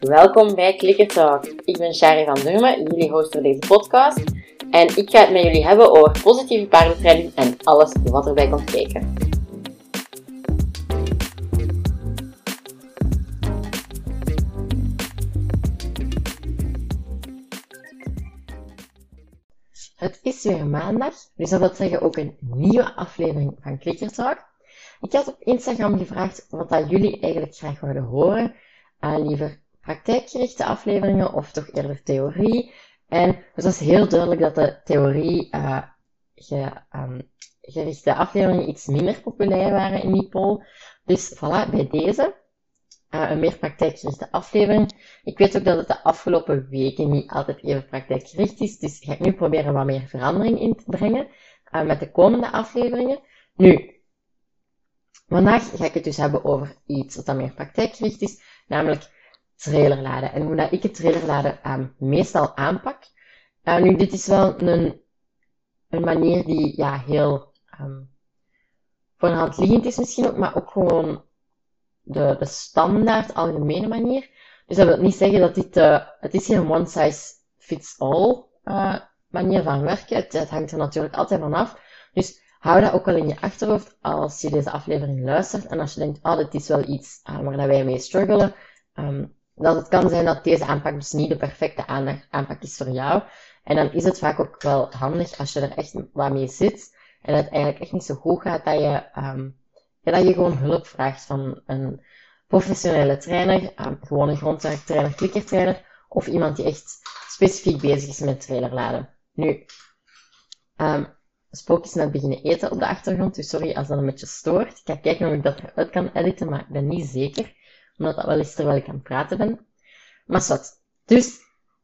Welkom bij Clicker Talk. Ik ben Shari van Durmen, jullie host voor deze podcast. En ik ga het met jullie hebben over positieve paardentraining en alles wat erbij komt kijken. Het is weer maandag, dus dat wil zeggen ook een nieuwe aflevering van Clicker Talk. Ik had op Instagram gevraagd wat dat jullie eigenlijk graag wilden horen. Uh, liever praktijkgerichte afleveringen of toch eerder theorie. En het was heel duidelijk dat de theorie uh, ge, um, gerichte afleveringen iets minder populair waren in die poll. Dus voilà, bij deze uh, een meer praktijkgerichte aflevering. Ik weet ook dat het de afgelopen weken niet altijd even praktijkgericht is, dus ga ik nu proberen wat meer verandering in te brengen met de komende afleveringen. Nu, vandaag ga ik het dus hebben over iets wat dan meer praktijkgericht is, namelijk trailerladen. En hoe dat ik het trailerladen um, meestal aanpak. Uh, nu, dit is wel een, een manier die ja, heel um, voor de hand liggend is misschien ook, maar ook gewoon de, de standaard algemene manier. Dus dat wil niet zeggen dat dit, uh, het is geen one size fits all uh, manier van werken. Het, het, hangt er natuurlijk altijd van af. Dus hou dat ook wel in je achterhoofd als je deze aflevering luistert. En als je denkt, oh, dit is wel iets uh, waar dat wij mee struggelen. Um, dat het kan zijn dat deze aanpak dus niet de perfecte aanpak is voor jou. En dan is het vaak ook wel handig als je er echt wat mee zit en het eigenlijk echt niet zo goed gaat dat je, ja, dat je gewoon hulp vraagt van een professionele trainer, um, gewoon een grondwerktrainer, klikkertrainer of iemand die echt specifiek bezig is met trailerladen. Nu, Spook is net beginnen eten op de achtergrond, dus sorry als dat een beetje stoort. Ik ga kijken of ik dat eruit kan editen, maar ik ben niet zeker omdat dat wel eens terwijl ik aan het praten ben. Maar zat. Dus,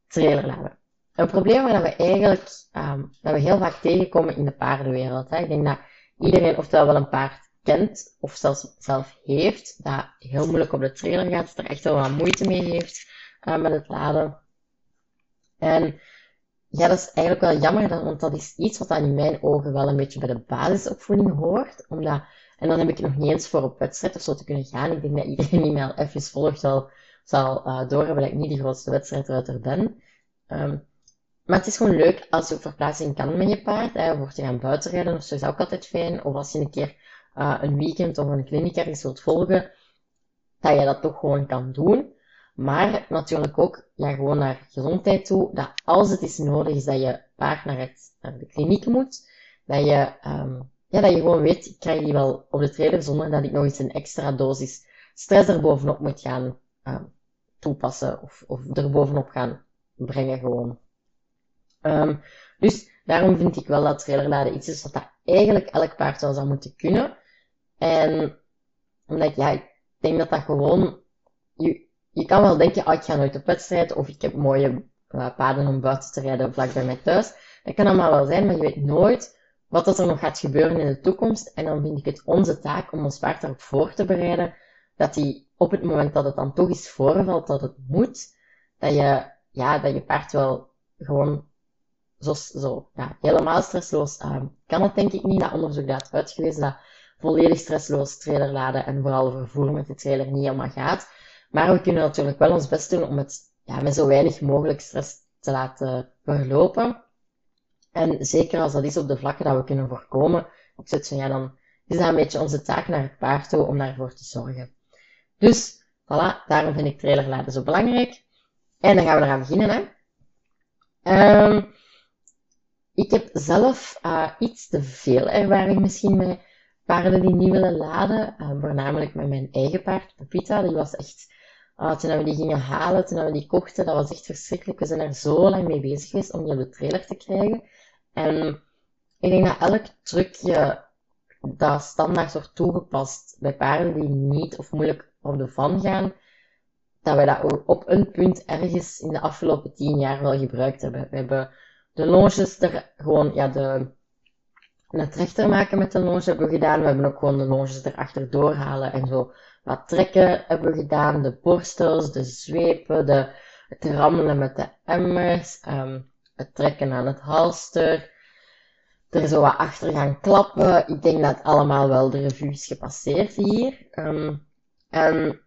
trailerladen. Een probleem waar we eigenlijk, um, dat we heel vaak tegenkomen in de paardenwereld. Hè. Ik denk dat iedereen oftewel wel een paard kent, of zelfs zelf heeft, dat heel moeilijk op de trailer gaat, er echt wel wat moeite mee heeft uh, met het laden. En ja, dat is eigenlijk wel jammer, want dat is iets wat in mijn ogen wel een beetje bij de basisopvoeding hoort. Omdat en dan heb ik nog niet eens voor op wedstrijd of zo te kunnen gaan. Ik denk dat iedereen die mij al even volgt al zal uh, doorhebben dat ik niet de grootste wedstrijdruiter ben. Um, maar het is gewoon leuk als je verplaatsing kan met je paard. Of je gaan buitenrijden of zo is ook altijd fijn. Of als je een keer uh, een weekend of een kliniek ergens wilt volgen, dat je dat toch gewoon kan doen. Maar natuurlijk ook ja, gewoon naar gezondheid toe. Dat als het is nodig is dat je paard naar, het, naar de kliniek moet, dat je um, ja, dat je gewoon weet, ik krijg die wel op de trailer zonder dat ik nog eens een extra dosis stress erbovenop moet gaan uh, toepassen of, of er bovenop gaan brengen gewoon. Um, dus daarom vind ik wel dat trailerladen iets is wat dat eigenlijk elk paard wel zou moeten kunnen. En omdat ja, ik denk dat dat gewoon, je, je kan wel denken, oh, ik ga nooit op wedstrijd of ik heb mooie uh, paden om buiten te rijden vlak bij mij thuis. Dat kan allemaal wel zijn, maar je weet nooit wat er nog gaat gebeuren in de toekomst. En dan vind ik het onze taak om ons paard daarop voor te bereiden, dat hij op het moment dat het dan toch eens voorvalt, dat het moet, dat je, ja, dat je paard wel gewoon zo, zo ja, helemaal stressloos uh, kan het denk ik niet. Dat onderzoek dat uitgewezen dat volledig stressloos trailer laden en vooral vervoer met de trailer niet helemaal gaat. Maar we kunnen natuurlijk wel ons best doen om het ja, met zo weinig mogelijk stress te laten verlopen. En zeker als dat is op de vlakken dat we kunnen voorkomen, zo, ja, dan is dat een beetje onze taak naar het paard toe om daarvoor te zorgen. Dus, voilà, daarom vind ik trailerladen zo belangrijk. En dan gaan we eraan beginnen, hè. Um, ik heb zelf uh, iets te veel ervaring misschien met paarden die niet willen laden. Uh, voornamelijk met mijn eigen paard, Pepita. Die was echt, uh, toen we die gingen halen, toen we die kochten, dat was echt verschrikkelijk. We zijn er zo lang mee bezig geweest om die op de trailer te krijgen. En ik denk dat elk trucje dat standaard wordt toegepast bij paarden die niet of moeilijk op de van gaan, dat wij dat op een punt ergens in de afgelopen tien jaar wel gebruikt hebben. We hebben de longes er gewoon, ja, de, maken met de longe hebben we gedaan. We hebben ook gewoon de longes erachter doorhalen en zo wat trekken hebben we gedaan. De borstels, de zwepen, de, het rammelen met de emmers. Um, het trekken aan het halster, er zo wat achter gaan klappen. Ik denk dat allemaal wel de revue is gepasseerd hier. Um, En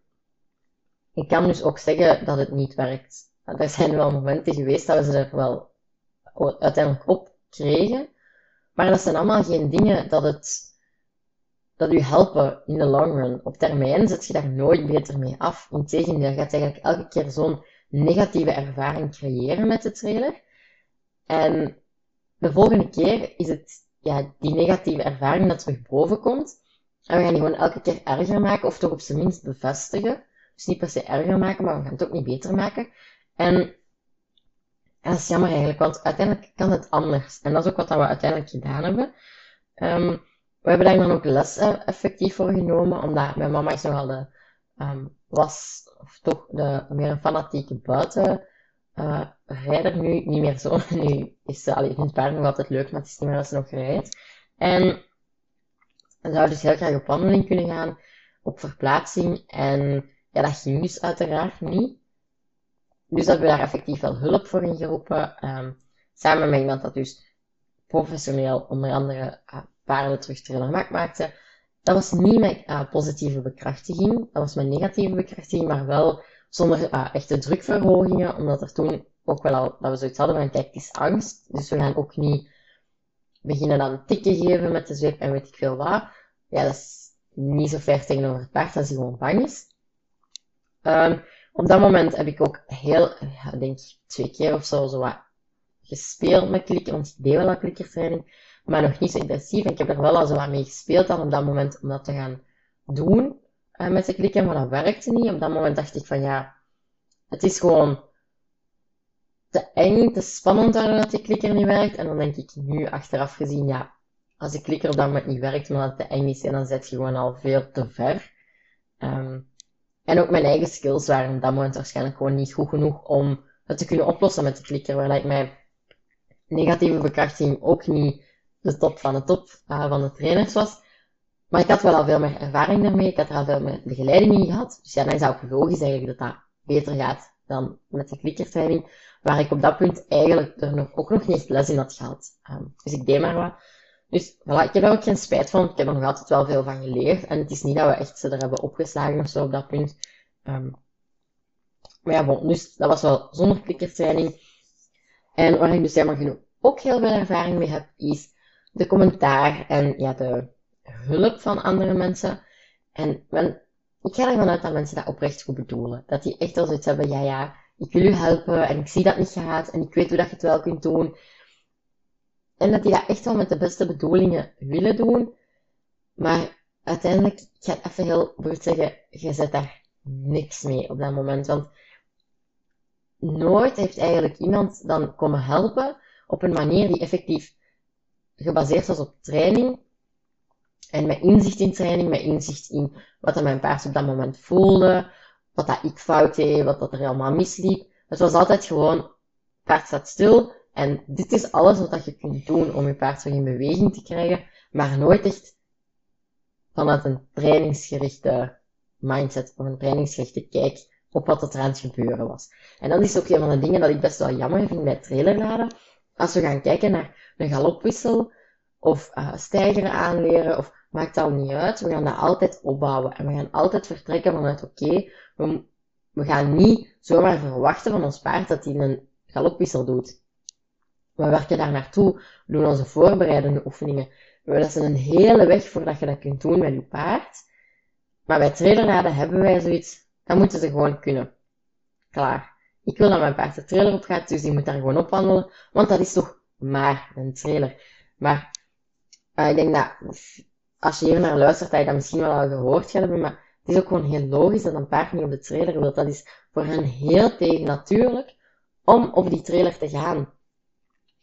ik kan dus ook zeggen dat het niet werkt. Er zijn wel momenten geweest dat we ze er wel uiteindelijk op kregen. Maar dat zijn allemaal geen dingen dat het, dat u helpen in de long run. Op termijn zet je daar nooit beter mee af. Integendeel, je gaat eigenlijk elke keer zo'n negatieve ervaring creëren met de trailer. En de volgende keer is het ja, die negatieve ervaring dat terug boven komt. En we gaan die gewoon elke keer erger maken, of toch op zijn minst bevestigen. Dus niet per se erger maken, maar we gaan het ook niet beter maken. En dat is jammer eigenlijk, want uiteindelijk kan het anders. En dat is ook wat we uiteindelijk gedaan hebben. Um, we hebben daar dan ook les eh, effectief voor genomen, omdat mijn mama is nogal de, um, was, of toch de, meer een fanatieke buiten uh, nu, niet meer zo. Nu is ze, allee, vindt paard nog altijd leuk, maar het is niet meer als ze nog rijdt. En zou dus heel graag op wandeling kunnen gaan, op verplaatsing. En ja, dat ging dus uiteraard niet. Dus hebben we daar effectief wel hulp voor ingeroepen. Um, samen met iemand dat dus professioneel onder andere uh, paarden terug mak maakte. Dat was niet met uh, positieve bekrachtiging, dat was met negatieve bekrachtiging, maar wel zonder uh, echte drukverhogingen, omdat er toen ook wel al, dat we zoiets hadden van, kijk, het is angst, dus we gaan ook niet beginnen dan tikken geven met de zweep en weet ik veel wat. Ja, dat is niet zo ver tegenover het paard als hij gewoon bang is. Um, op dat moment heb ik ook heel, denk twee keer of zo, zo wat gespeeld met klikken, want ik deed wel een klikkertraining, maar nog niet zo intensief. En ik heb er wel al zo wat mee gespeeld dan op dat moment om dat te gaan doen uh, met de klikken, maar dat werkte niet. Op dat moment dacht ik van ja, het is gewoon te eng, te spannend dat die klikker niet werkt. En dan denk ik nu achteraf gezien, ja, als de klikker op dat moment niet werkt, omdat het te eng is, dan zet je gewoon al veel te ver. Um, en ook mijn eigen skills waren op dat moment waarschijnlijk gewoon niet goed genoeg om het te kunnen oplossen met de klikker, waar ik mijn negatieve bekrachtiging ook niet de top van de top uh, van de trainers was. Maar ik had wel al veel meer ervaring daarmee, ik had er al veel meer begeleiding in gehad. Dus ja, dan is het ook logisch eigenlijk dat dat beter gaat dan met de klikkertraining, waar ik op dat punt eigenlijk er nog, ook nog niet echt les in had gehad. Um, dus ik deed maar wat. Dus voilà, ik heb ook geen spijt van. Ik heb er nog altijd wel veel van geleerd. En het is niet dat we echt ze er hebben opgeslagen of zo op dat punt. Um, maar ja, bon, dus dat was wel zonder klikkertraining. En waar ik dus helemaal genoeg ook heel veel ervaring mee heb, is de commentaar en ja, de hulp van andere mensen. En men, ik ga ervan uit dat mensen dat oprecht goed bedoelen. Dat die echt al zoiets hebben, ja, ja, ik wil u helpen en ik zie dat niet gaat en ik weet hoe dat je het wel kunt doen. En dat die dat echt wel met de beste bedoelingen willen doen. Maar uiteindelijk, ik ga het even heel bruut zeggen, je zet daar niks mee op dat moment. Want nooit heeft eigenlijk iemand dan komen helpen op een manier die effectief gebaseerd was op training. En met inzicht in training, met inzicht in wat mijn paard op dat moment voelde, wat dat ik fout deed, wat dat er allemaal misliep. Het was altijd gewoon, paard staat stil, en dit is alles wat je kunt doen om je paard weer in beweging te krijgen, maar nooit echt vanuit een trainingsgerichte mindset of een trainingsgerichte kijk op wat er aan het gebeuren was. En dat is ook een van de dingen dat ik best wel jammer vind bij trailerladen. Als we gaan kijken naar een galopwissel of uh, stijgeren aanleren of maakt al niet uit, we gaan dat altijd opbouwen en we gaan altijd vertrekken vanuit oké, we, gaan niet zomaar verwachten van ons paard dat hij een galopwissel doet. We werken daar naartoe, we doen onze voorbereidende oefeningen. Dat is een hele weg voordat je dat kunt doen met je paard. Maar bij trailerraden hebben wij zoiets, dat moeten ze gewoon kunnen. Klaar. Ik wil dat mijn paard de trailer op gaat, dus die moet daar gewoon opwandelen, want dat is toch maar een trailer. Maar uh, ik denk dat, als je hier naar luistert, dat je dat misschien wel al gehoord gaat hebben, maar het is ook gewoon heel logisch dat een paard niet op de trailer wil. Dat is voor hen heel tegennatuurlijk om op die trailer te gaan.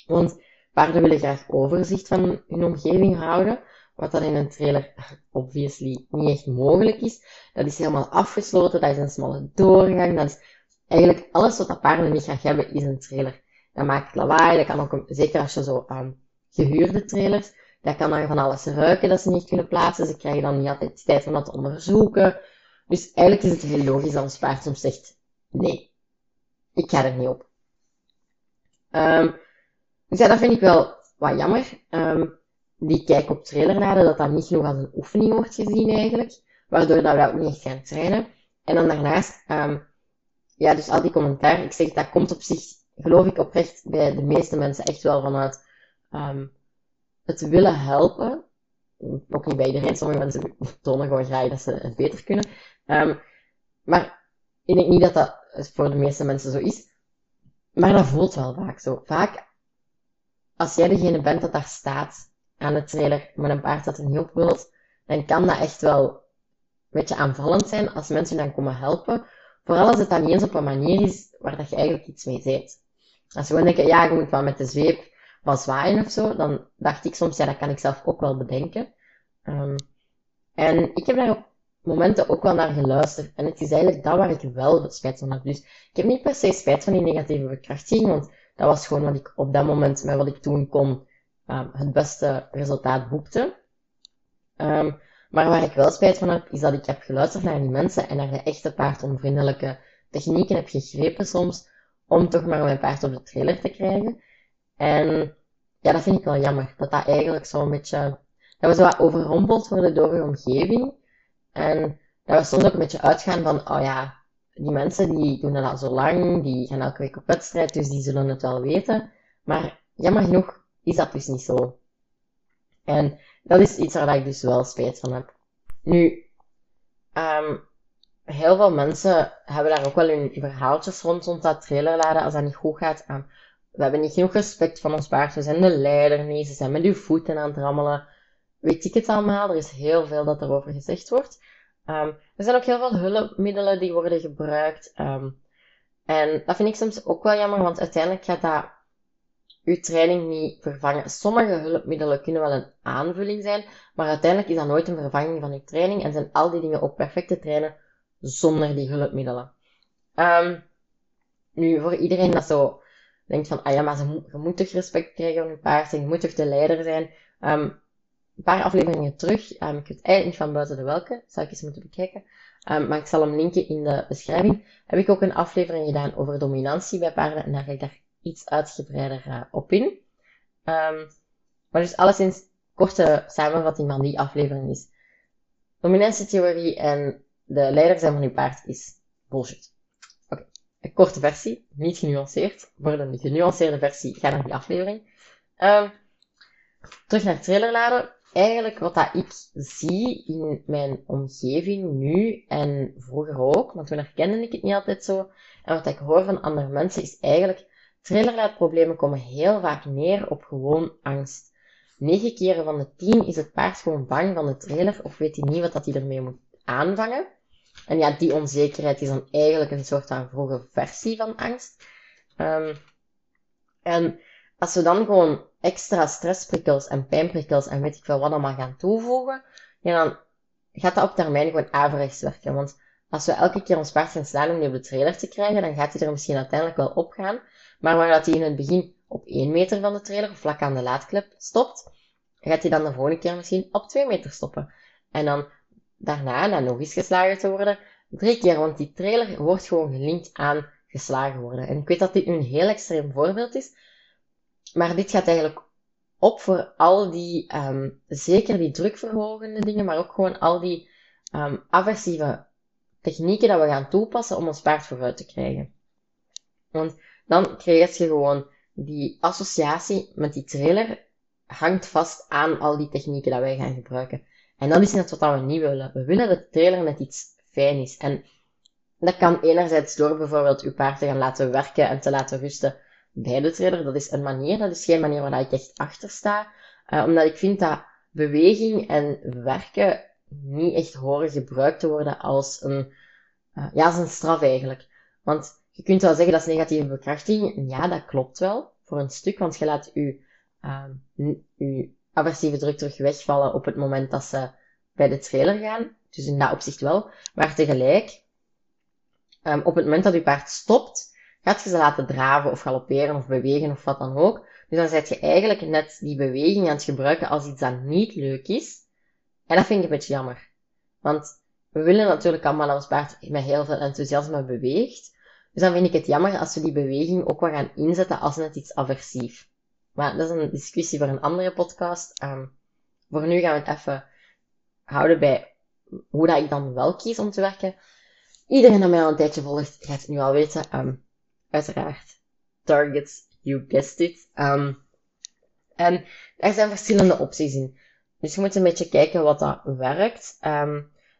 Want paarden willen graag overzicht van hun omgeving houden, wat dan in een trailer obviously niet echt mogelijk is. Dat is helemaal afgesloten, dat is een smalle doorgang, dat is eigenlijk alles wat dat paarden niet graag hebben, is een trailer. Dat maakt lawaai, dat kan ook, zeker als je zo um, gehuurde trailers, dat kan dan van alles ruiken dat ze niet kunnen plaatsen. Ze krijgen dan niet altijd tijd om dat te onderzoeken. Dus eigenlijk is het heel logisch dat ons paard soms zegt, nee, ik ga er niet op. Um, dus ja, dat vind ik wel wat jammer. Um, die kijk op trailernaden, dat dat niet genoeg als een oefening wordt gezien eigenlijk. waardoor dat we ook niet gaan trainen. En dan daarnaast, um, ja, dus al die commentaar, ik zeg, dat komt op zich, geloof ik oprecht, bij de meeste mensen echt wel vanuit um, het willen helpen. Ook niet bij iedereen, sommige mensen tonen gewoon graag dat ze het beter kunnen. Um, maar ik denk niet dat dat voor de meeste mensen zo is. Maar dat voelt wel vaak zo. Vaak, als jij degene bent dat daar staat aan de trailer met een paard dat er niet op wilt, dan kan dat echt wel een beetje aanvallend zijn als mensen dan komen helpen. Vooral als het dan niet eens op een manier is waar dat je eigenlijk iets mee zegt. Als ze gewoon denken, ja, je moet wel met de zweep wat zwaaien of zo, dan dacht ik soms, ja, dat kan ik zelf ook wel bedenken. Um, en ik heb daar op momenten ook wel naar geluisterd. En het is eigenlijk dat waar ik wel spijt van heb. Dus ik heb niet per se spijt van die negatieve bekrachtiging, want dat was gewoon wat ik op dat moment, met wat ik toen kon, um, het beste resultaat boekte. Um, maar waar ik wel spijt van heb, is dat ik heb geluisterd naar die mensen en naar de echte paardonvriendelijke technieken heb gegrepen soms, om toch maar mijn paard op de trailer te krijgen. En ja, dat vind ik wel jammer. Dat dat eigenlijk zo'n beetje, dat we zo wat overrompeld worden door de omgeving. En dat we soms ook een beetje uitgaan van, oh ja, die mensen die doen dat al zo lang, die gaan elke week op wedstrijd, dus die zullen het wel weten. Maar jammer genoeg is dat dus niet zo. En dat is iets waar ik dus wel spijt van heb. Nu, um, heel veel mensen hebben daar ook wel hun verhaaltjes rond, rond dat trailerladen als dat niet goed gaat. Um, we hebben niet genoeg respect van ons paard, we zijn de leider niet, ze zijn met uw voeten aan het rammelen. Weet ik het allemaal, er is heel veel dat erover gezegd wordt. Um, er zijn ook heel veel hulpmiddelen die worden gebruikt. En dat vind ik soms ook wel jammer, want uiteindelijk gaat dat uw training niet vervangen. Sommige hulpmiddelen kunnen wel een aanvulling zijn, maar uiteindelijk is dat nooit een vervanging van uw training en zijn al die dingen ook perfect te trainen zonder die hulpmiddelen. Um, nu, voor iedereen dat zo denkt van, ah ja, maar ze, je moet respect krijgen van je paard en je moet toch de leider zijn. Um, een paar afleveringen terug, um, ik weet eigenlijk niet van buiten de welke, zou ik eens moeten bekijken, maar ik zal hem linken in de beschrijving, heb ik ook een aflevering gedaan over dominantie bij paarden en daar ga ik daar iets uitgebreider uh, op in. Um, maar dus alleszins korte samenvatting van die aflevering is dominantietheorie en de leider zijn van uw paard is bullshit. Oké, een korte versie, niet genuanceerd. Voor een genuanceerde versie, ga naar die aflevering. Um, terug naar trailerladen. Eigenlijk wat dat ik zie in mijn omgeving nu en vroeger ook, want toen herkende ik het niet altijd zo. En wat ik hoor van andere mensen is eigenlijk Trailerlaadproblemen komen heel vaak neer op gewoon angst. 9 keren van de 10 is het paard gewoon bang van de trailer of weet hij niet wat dat hij ermee moet aanvangen. En ja, die onzekerheid is dan eigenlijk een soort van vroege versie van angst. Um, en als we dan gewoon extra stressprikkels en pijnprikkels en weet ik veel wat allemaal gaan toevoegen, ja, dan gaat dat op termijn gewoon averechts werken. Want als we elke keer ons paard gaan slaan om die op de trailer te krijgen, dan gaat hij er misschien uiteindelijk wel op gaan. Maar dat hij in het begin op 1 meter van de trailer, vlak aan de laadklep, stopt, gaat hij dan de volgende keer misschien op 2 meter stoppen. En dan daarna, na nog eens geslagen te worden, drie keer, want die trailer wordt gewoon gelinkt aan geslagen worden. En ik weet dat dit nu een heel extreem voorbeeld is, maar dit gaat eigenlijk op voor al die, um, zeker die drukverhogende dingen, maar ook gewoon al die um, aversieve technieken dat we gaan toepassen om ons paard vooruit te krijgen. Want dan krijg je gewoon die associatie met die trailer hangt vast aan al die technieken dat wij gaan gebruiken. En dat is net wat we niet willen. We willen dat de trailer net iets fijn is. En dat kan enerzijds door bijvoorbeeld uw paard te gaan laten werken en te laten rusten bij de trailer. Dat is een manier, dat is geen manier waar ik echt achter sta. Uh, omdat ik vind dat beweging en werken niet echt horen gebruikt te worden als een, uh, ja, als een straf eigenlijk. Want je kunt wel zeggen dat is negatieve bekrachtiging. Ja, dat klopt wel, voor een stuk, want je laat je, uh, je aversieve druk terug wegvallen op het moment dat ze bij de trailer gaan. Dus in dat opzicht wel. Maar tegelijk, um, op het moment dat je paard stopt, gaat je ze laten draven of galopperen of bewegen of wat dan ook. Dus dan zet je eigenlijk net die beweging aan het gebruiken als iets dat niet leuk is. En dat vind ik een beetje jammer. Want we willen natuurlijk allemaal dat ons paard met heel veel enthousiasme beweegt. Dus dan vind ik het jammer als we die beweging ook wel gaan inzetten als net iets aversief. Maar dat is een discussie voor een andere podcast. Um, voor nu gaan we het even houden bij hoe dat ik dan wel kies om te werken. Iedereen die mij al een tijdje volgt, gaat het nu al weten. Um, uiteraard, targets, you guessed it. Um, en er zijn verschillende opties in. Dus je moet een beetje kijken wat dat werkt.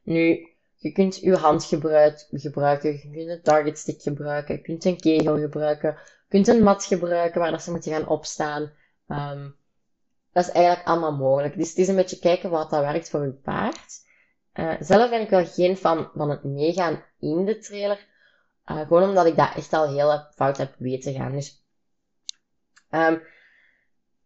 Nu, je kunt je hand gebruiken, je kunt een target stick gebruiken, je kunt een kegel gebruiken, je kunt een mat gebruiken waar dat ze moeten gaan opstaan. Um, dat is eigenlijk allemaal mogelijk. Dus het is een beetje kijken wat dat werkt voor je paard. Uh, zelf ben ik wel geen fan van het meegaan in de trailer. Uh, gewoon omdat ik dat echt al heel fout heb weten gaan. Dus, um,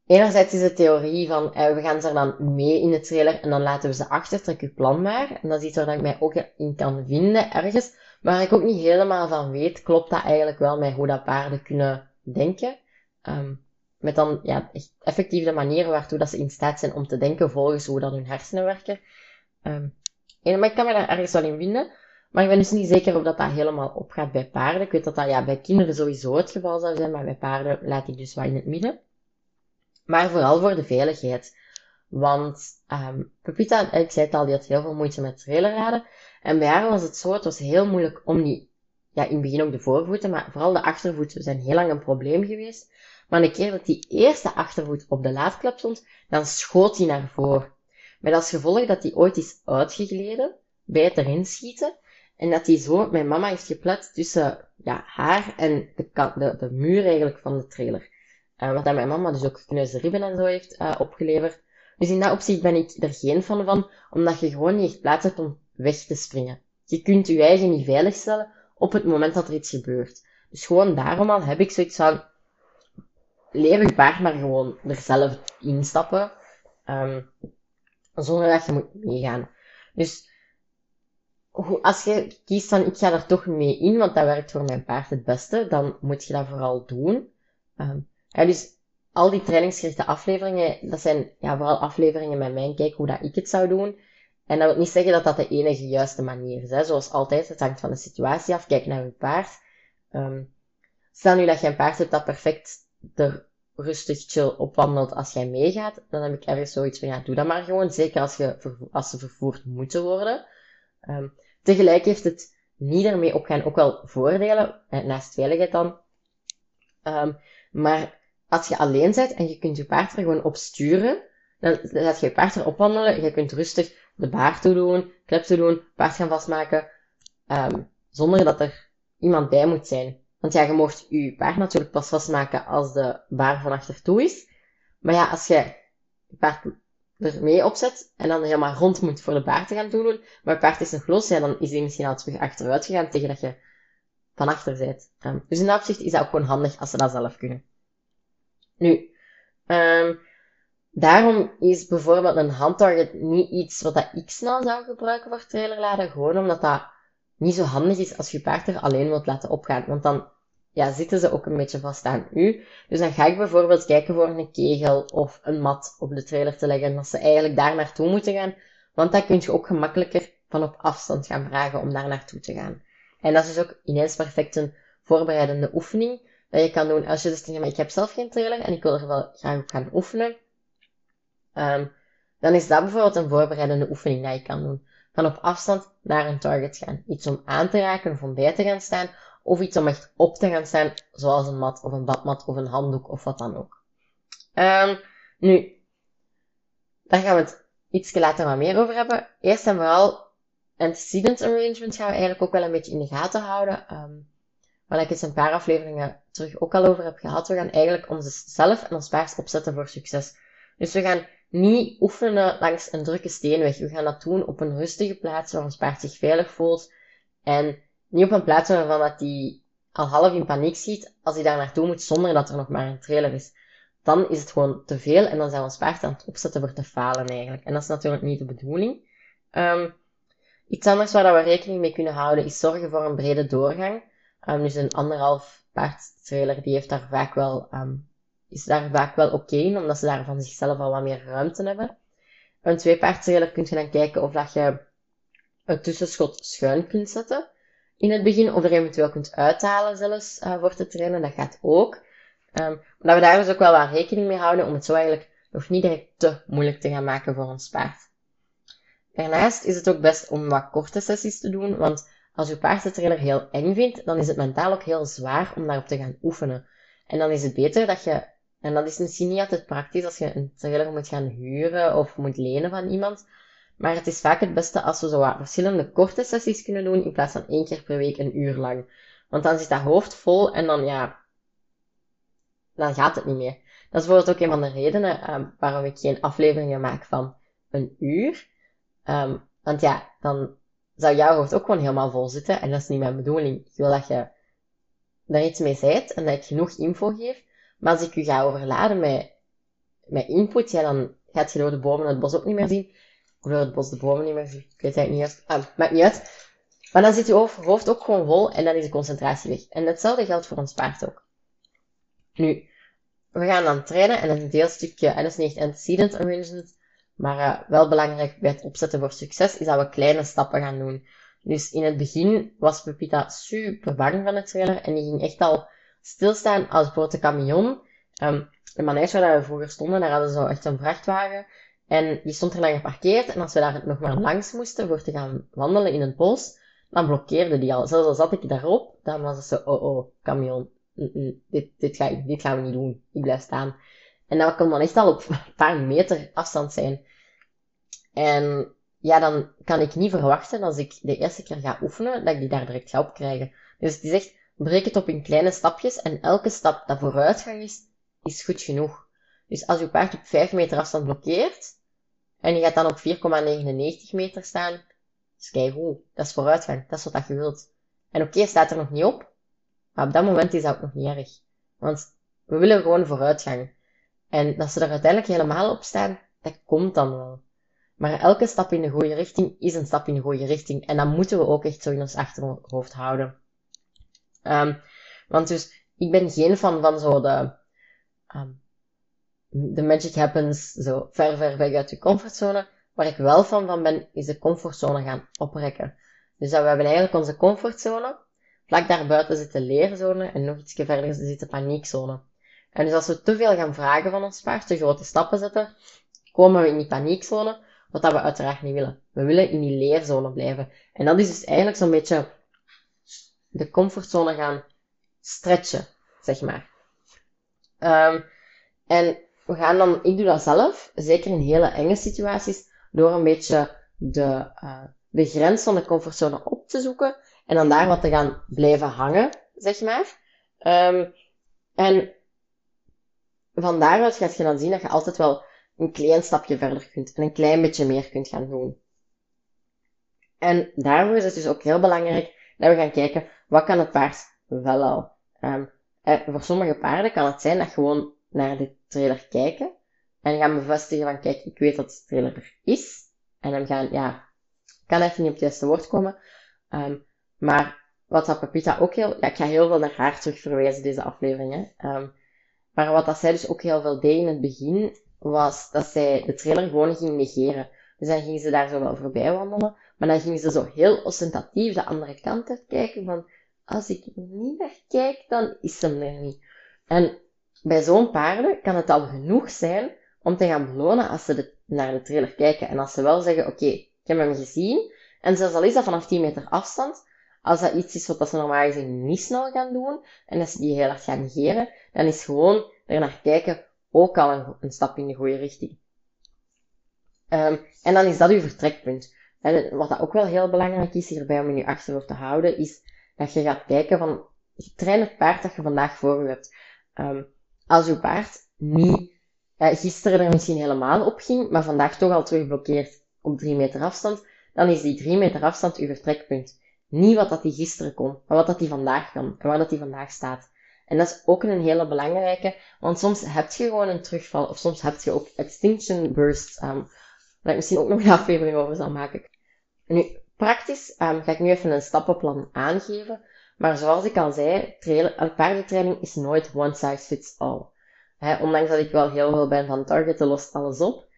enerzijds is de theorie van, uh, we gaan ze er dan mee in de trailer en dan laten we ze achter, trek je plan maar. En dat is iets waar ik mij ook in kan vinden ergens. Maar ik ook niet helemaal van weet, klopt dat eigenlijk wel met hoe dat paarden kunnen denken. Um, met dan ja, effectief de manier waartoe dat ze in staat zijn om te denken volgens hoe dat hun hersenen werken. Um, en, maar ik kan me daar ergens wel in vinden. Maar ik ben dus niet zeker of dat, dat helemaal opgaat bij paarden. Ik weet dat dat ja, bij kinderen sowieso het geval zou zijn, maar bij paarden laat ik dus wat in het midden. Maar vooral voor de veiligheid. Want um, Pepita, ik zei het al, die had heel veel moeite met trailerraden. En bij haar was het zo, het was heel moeilijk om die, ja, in het begin ook de voorvoeten, maar vooral de achtervoeten zijn heel lang een probleem geweest. Maar een keer dat die eerste achtervoet op de laadklep stond, dan schoot hij naar voren. Met als gevolg dat hij ooit is uitgegleden bij het erin schieten. En dat hij zo mijn mama heeft geplet tussen ja, haar en de, de, de muur eigenlijk van de trailer. Uh, wat dat mijn mama dus ook ribben en zo heeft uh, opgeleverd. Dus in dat opzicht ben ik er geen van van, omdat je gewoon niet echt plaats hebt om weg te springen. Je kunt je eigen niet veilig stellen op het moment dat er iets gebeurt. Dus gewoon daarom al heb ik zoiets van, leer je paard maar gewoon er zelf instappen, um, zonder dat je moet meegaan. Dus als je kiest van ik ga er toch mee in, want dat werkt voor mijn paard het beste, dan moet je dat vooral doen. Um, ja, dus al die trainingsgerichte afleveringen, dat zijn ja, vooral afleveringen met mijn kijk hoe dat ik het zou doen. En dat wil niet zeggen dat dat de enige juiste manier is. Hè. Zoals altijd, het hangt van de situatie af. Kijk naar je paard. Um, stel nu dat je een paard hebt dat perfect er rustig chill opwandelt als jij meegaat, dan heb ik ergens zoiets van, ja, doe dat maar gewoon. Zeker als, je, als ze vervoerd moeten worden. Um, tegelijk heeft het niet ermee opgaan ook wel voordelen, naast veiligheid dan. Um, maar als je alleen bent en je kunt je paard er gewoon op sturen, dan laat je je paard erop wandelen. Je kunt rustig de baard toe doen, klep toe doen, paard gaan vastmaken, um, zonder dat er iemand bij moet zijn. Want ja, je mocht je paard natuurlijk pas vastmaken als de baar van achter toe is. Maar ja, als je je paard er mee opzet en dan helemaal rond moet voor de baard te gaan doen, maar je paard is nog los, ja, dan is hij misschien al terug achteruit gegaan tegen dat je van achter bent. Um, dus in dat opzicht is dat ook gewoon handig als ze dat zelf kunnen. Nu, um, daarom is bijvoorbeeld een handtarget niet iets wat dat ik snel zou gebruiken voor trailerladen. Gewoon omdat dat niet zo handig is als je paard er alleen wilt laten opgaan. Want dan ja, zitten ze ook een beetje vast aan u. Dus dan ga ik bijvoorbeeld kijken voor een kegel of een mat op de trailer te leggen. Dat ze eigenlijk daar naartoe moeten gaan. Want dan kun je ook gemakkelijker van op afstand gaan vragen om daar naartoe te gaan. En dat is ook ineens perfect een voorbereidende oefening dat je kan doen als je zegt, ja, maar ik heb zelf geen trailer en ik wil er wel graag gaan oefenen. Um, dan is dat bijvoorbeeld een voorbereidende oefening dat je kan doen. Van op afstand naar een target gaan. Iets om aan te raken of om bij te gaan staan. Of iets om echt op te gaan staan, zoals een mat of een badmat of een handdoek of wat dan ook. Um, nu, daar gaan we het iets later wat meer over hebben. Eerst en vooral, antecedent arrangement gaan we eigenlijk ook wel een beetje in de gaten houden. Um, waar ik eens een paar afleveringen terug ook al over heb gehad. We gaan eigenlijk onszelf en ons paard opzetten voor succes. Dus we gaan niet oefenen langs een drukke steenweg. We gaan dat doen op een rustige plaats waar ons paard zich veilig voelt. En niet op een plaats waarvan dat hij al half in paniek schiet als hij daar naartoe moet zonder dat er nog maar een trailer is. Dan is het gewoon te veel en dan zijn we ons paard aan het opzetten voor te falen eigenlijk. En dat is natuurlijk niet de bedoeling. Um, iets anders waar we rekening mee kunnen houden is zorgen voor een brede doorgang. Um, dus een anderhalf paard trailer, die heeft daar vaak wel, um, is daar vaak wel oké in, omdat ze daar van zichzelf al wat meer ruimte hebben. Een twee paard trailer kun je dan kijken of dat je een tussenschot schuin kunt zetten in het begin, of er eventueel kunt uithalen zelfs uh, voor te trainen, dat gaat ook. Um, maar dat we daar dus ook wel wat rekening mee houden om het zo eigenlijk nog niet direct te moeilijk te gaan maken voor ons paard. Daarnaast is het ook best om wat korte sessies te doen, want als je paard de trailer heel eng vindt, dan is het mentaal ook heel zwaar om daarop te gaan oefenen. En dan is het beter dat je, en dat is misschien niet altijd praktisch als je een trailer moet gaan huren of moet lenen van iemand, maar het is vaak het beste als we zo wat verschillende korte sessies kunnen doen in plaats van één keer per week een uur lang. Want dan zit dat hoofd vol en dan ja, dan gaat het niet meer. Dat is bijvoorbeeld ook een van de redenen um, waarom ik geen afleveringen maak van een uur. Um, want ja, dan zou jouw hoofd ook gewoon helemaal vol zitten. En dat is niet mijn bedoeling. Ik wil dat je daar iets mee zijt en dat ik genoeg info geef. Maar als ik je ga overladen met, met input, ja, dan gaat je door de bomen het bos ook niet meer zien. Of door het bos de bomen niet meer zien. Ik weet het niet uit. Ah, maakt niet uit. Maar dan zit je hoofd ook gewoon vol en dan is de concentratie weg. En hetzelfde geldt voor ons paard ook. Nu, we gaan dan trainen en dat is een deelstukje, en dat is niet echt antecedent arrangement, maar uh, wel belangrijk bij het opzetten voor succes, is dat we kleine stappen gaan doen. Dus in het begin was Pepita super bang van het trailer en die ging echt al stilstaan als de camion. Um, de manege waar we vroeger stonden, daar hadden ze echt een vrachtwagen. En die stond er dan geparkeerd. En als we daar nog maar langs moesten voor te gaan wandelen in het bos, dan blokkeerde die al. Zelfs al zat ik daarop, dan was het zo, oh oh, camion, dit, dit, dit gaan we niet doen. Ik blijf staan. En dat kon dan echt al op een paar meter afstand zijn. En ja, dan kan ik niet verwachten als ik de eerste keer ga oefenen, dat ik die daar direct ga opkrijgen. Dus is echt, breek het op in kleine stapjes en elke stap dat vooruitgang is, is goed genoeg. Dus als je paard op 5 meter afstand blokkeert, en je gaat dan op 4,99 meter staan, is keigoed. Dat is vooruitgang. Dat is wat je wilt. En oké, staat er nog niet op, maar op dat moment is dat ook nog niet erg. Want we willen gewoon vooruitgang. En dat ze er uiteindelijk helemaal op staan, dat komt dan wel. Maar elke stap in de goede richting is een stap in de goede richting. En dat moeten we ook echt zo in ons achterhoofd houden. Um, want dus, ik ben geen fan van zo de, um, de magic happens zo ver, ver weg uit je comfortzone. Waar ik wel van van ben, is de comfortzone gaan oprekken. Dus dat we hebben eigenlijk onze comfortzone. Vlak daarbuiten zit de leerzone en nog iets verder zit de paniekzone. En dus als we te veel gaan vragen van ons paard, te grote stappen zetten, komen we in die paniekzone, wat dat we uiteraard niet willen. We willen in die leerzone blijven. En dat is dus eigenlijk zo'n beetje de comfortzone gaan stretchen, zeg maar. Um, en we gaan dan, ik doe dat zelf, zeker in hele enge situaties, door een beetje de, uh, de grens van de comfortzone op te zoeken en dan daar wat te gaan blijven hangen, zeg maar. Um, en van daaruit gaat je dan zien dat je altijd wel een klein stapje verder kunt en een klein beetje meer kunt gaan doen. En daarvoor is het dus ook heel belangrijk dat we gaan kijken, wat kan het paard wel al? Um, voor sommige paarden kan het zijn dat gewoon naar de trailer kijken en gaan bevestigen van, kijk, ik weet dat de trailer er is. En dan gaan, ja, kan even niet op het juiste woord komen. Um, maar wat dat Pepita ook heel, ja, ik ga heel veel naar haar terug verwijzen, deze aflevering, hè. Um, maar wat dat zij dus ook heel veel deed in het begin, was dat zij de trailer gewoon ging negeren. Dus dan ging ze daar zo wel voorbij wandelen, maar dan ging ze zo heel ostentatief de andere kant uit kijken van, als ik niet naar kijk, dan is hem er niet. En bij zo'n paarden kan het al genoeg zijn om te gaan belonen als ze naar de trailer kijken. En als ze wel zeggen, oké, ik heb hem gezien. En zelfs al is dat vanaf 10 meter afstand, als dat iets is wat ze normaal gezien niet snel gaan doen, en als ze die heel hard gaan negeren, dan is gewoon er naar kijken ook al een, een stap in de goede richting. Um, en dan is dat uw vertrekpunt. Wat dat ook wel heel belangrijk is hierbij om in je achterhoofd te houden, is dat je gaat kijken van, train het paard dat je vandaag voor je hebt. Um, als uw paard niet uh, gisteren er misschien helemaal op ging, maar vandaag toch al terug blokkeert op drie meter afstand, dan is die drie meter afstand uw vertrekpunt. Niet wat dat hij gisteren kon, maar wat dat hij vandaag kan en waar dat hij vandaag staat. En dat is ook een hele belangrijke, want soms heb je gewoon een terugval, of soms heb je ook extinction bursts, um, waar ik misschien ook nog een aflevering over zal maken. Nu, praktisch um, ga ik nu even een stappenplan aangeven, maar zoals ik al zei, paardentraining is nooit one size fits all. Ondanks dat ik wel heel veel ben van targeten lost alles op,